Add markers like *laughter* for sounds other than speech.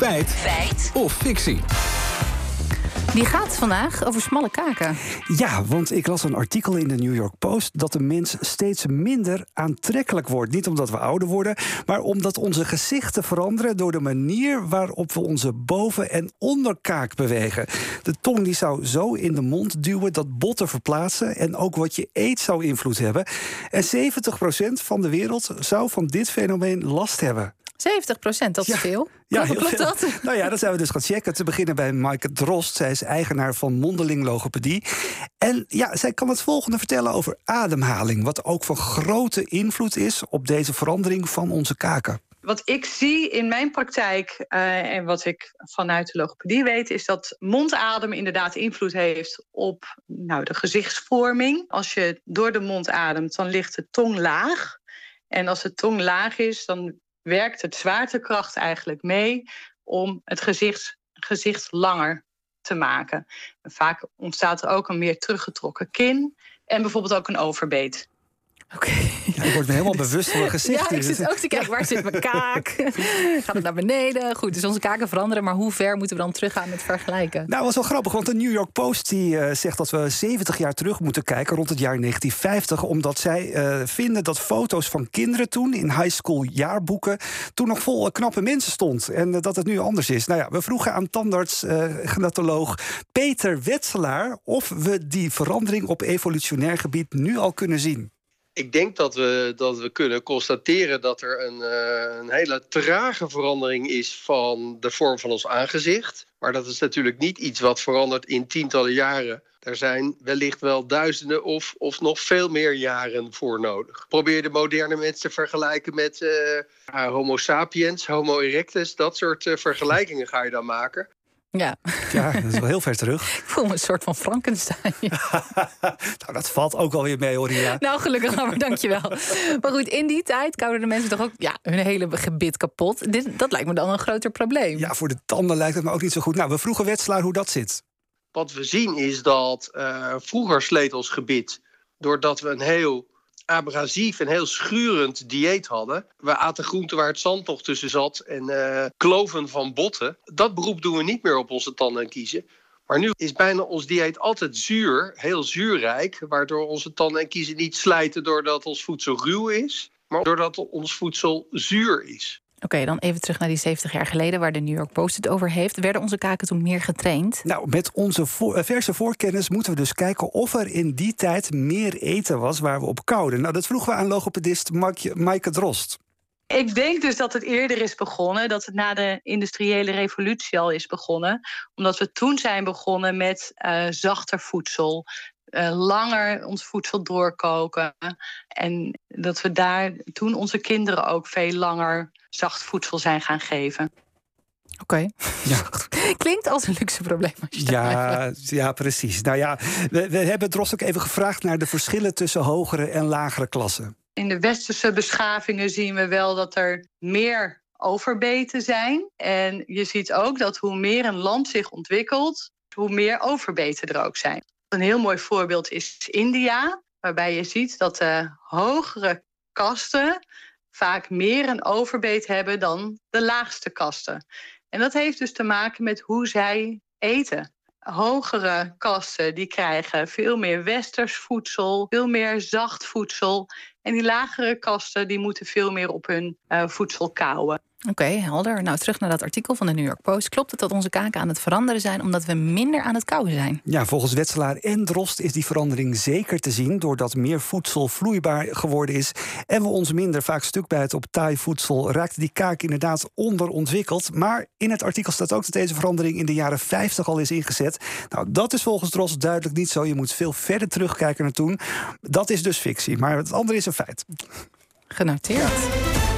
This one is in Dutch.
Feit. Feit. Of fictie. Die gaat vandaag over smalle kaken. Ja, want ik las een artikel in de New York Post dat de mens steeds minder aantrekkelijk wordt. Niet omdat we ouder worden, maar omdat onze gezichten veranderen door de manier waarop we onze boven- en onderkaak bewegen. De tong die zou zo in de mond duwen dat botten verplaatsen en ook wat je eet zou invloed hebben. En 70% van de wereld zou van dit fenomeen last hebben. 70 procent, dat is Ja. veel. Ja, Klopt heel veel. dat? Nou ja, dat zijn we dus gaan checken. Te beginnen bij Maaike Drost. Zij is eigenaar van Mondeling Logopedie. En ja, zij kan het volgende vertellen over ademhaling. Wat ook van grote invloed is op deze verandering van onze kaken. Wat ik zie in mijn praktijk eh, en wat ik vanuit de logopedie weet, is dat mondadem inderdaad invloed heeft op nou, de gezichtsvorming. Als je door de mond ademt, dan ligt de tong laag. En als de tong laag is, dan werkt het zwaartekracht eigenlijk mee om het gezicht, gezicht langer te maken. En vaak ontstaat er ook een meer teruggetrokken kin en bijvoorbeeld ook een overbeet. Oké. Ja, ik word me helemaal bewust van mijn gezicht. Ja, ik zit ook te kijken, waar zit mijn kaak? *laughs* Gaat het naar beneden? Goed, dus onze kaken veranderen, maar hoe ver moeten we dan teruggaan met vergelijken? Nou, was wel grappig, want de New York Post die, eh, zegt dat we 70 jaar terug moeten kijken, rond het jaar 1950, omdat zij eh, vinden dat foto's van kinderen toen in high school jaarboeken toen nog vol knappe mensen stond en eh, dat het nu anders is. Nou ja, we vroegen aan tandarts, eh genatoloog Peter Wetselaar of we die verandering op evolutionair gebied nu al kunnen zien. Ik denk dat we, dat we kunnen constateren dat er een, eh, een hele trage verandering is van de vorm van ons aangezicht. Maar dat is natuurlijk niet iets wat verandert in tientallen jaren. Er zijn wellicht wel duizenden of, of nog veel meer jaren voor nodig. Probeer de moderne mensen te vergelijken met eh, Homo sapiens, Homo erectus. Dat soort eh, vergelijkingen ga je dan maken. Ja, Ja, dat is wel heel ver terug. *laughs* ik voel me een soort van Frankenstein. *laughs* nou, dat valt ook wel weer mee, hoor. Ja. Nou, gelukkig maar, *laughs* dankjewel. Maar goed, in die tijd kouden de mensen toch ook ja, hun hele gebit kapot. Dit, dat lijkt me dan een groter probleem. ja, voor de tanden lijkt het me ook niet zo goed. Nou, we vroegen Wetselaar hoe dat zit. Wat we zien is dat eh, vroeger sleet ons gebit doordat we een heel abrasief en heel schurend dieet hadden. We aten groenten waar het zand nog tussen zat en eh, kloven van botten. Dat beroep doen we niet meer op onze tanden en kiezen. Maar nu is bijna ons dieet altijd zuur, heel zuurrijk, waardoor onze tanden en kiezen niet slijten doordat ons voedsel ruw is, maar doordat ons voedsel zuur is. Oké, dan even terug naar die 70 jaar geleden, waar de New York Post het over heeft. Werden onze kaken toen meer getraind? Nou, met onze eh, verse voorkennis moeten we dus kijken of er in die tijd meer eten was waar we op kouden. Nou, dat vroegen we aan logopedist Maike- Maaike Drost. Ik denk dus dat het eerder is begonnen, dat het na de industriële revolutie al is begonnen. Omdat we toen zijn begonnen met eh, zachter voedsel, eh, langer ons voedsel doorkoken. En dat we daar toen onze kinderen ook veel langer zacht voedsel zijn gaan geven. Oké. Ja. *laughs* Klinkt als een luxe probleem. Als je Ja, ja, precies. Nou ja, we, we hebben Drost ook even gevraagd naar de verschillen tussen hogere en lagere klassen. In de westerse beschavingen zien we wel dat er meer overbeten zijn. En je ziet ook dat hoe meer een land zich ontwikkelt, hoe meer overbeten er ook zijn. Een heel mooi voorbeeld is India, waarbij je ziet dat de hogere kasten vaak meer een overbeet hebben dan de laagste kasten. En dat heeft dus te maken met hoe zij eten. Hogere kasten die krijgen veel meer westers voedsel, veel meer zacht voedsel. En die lagere kasten die moeten veel meer op hun eh, voedsel kauwen. Oké, helder. Nou, terug naar dat artikel van de New York Post. Klopt het dat onze kaken aan het veranderen zijn omdat we minder aan het kauwen zijn? Ja, volgens Wetselaar en Drost is die verandering zeker te zien doordat meer voedsel vloeibaar geworden is en we ons minder vaak stuk bijten op taai voedsel, raakt die kaak inderdaad onderontwikkeld. Maar in het artikel staat ook dat deze verandering in de jaren 50 al is ingezet. Nou, dat is volgens Drost duidelijk niet zo. Je moet veel verder terugkijken naar toen. Dat is dus fictie, maar het andere is Genoteerd.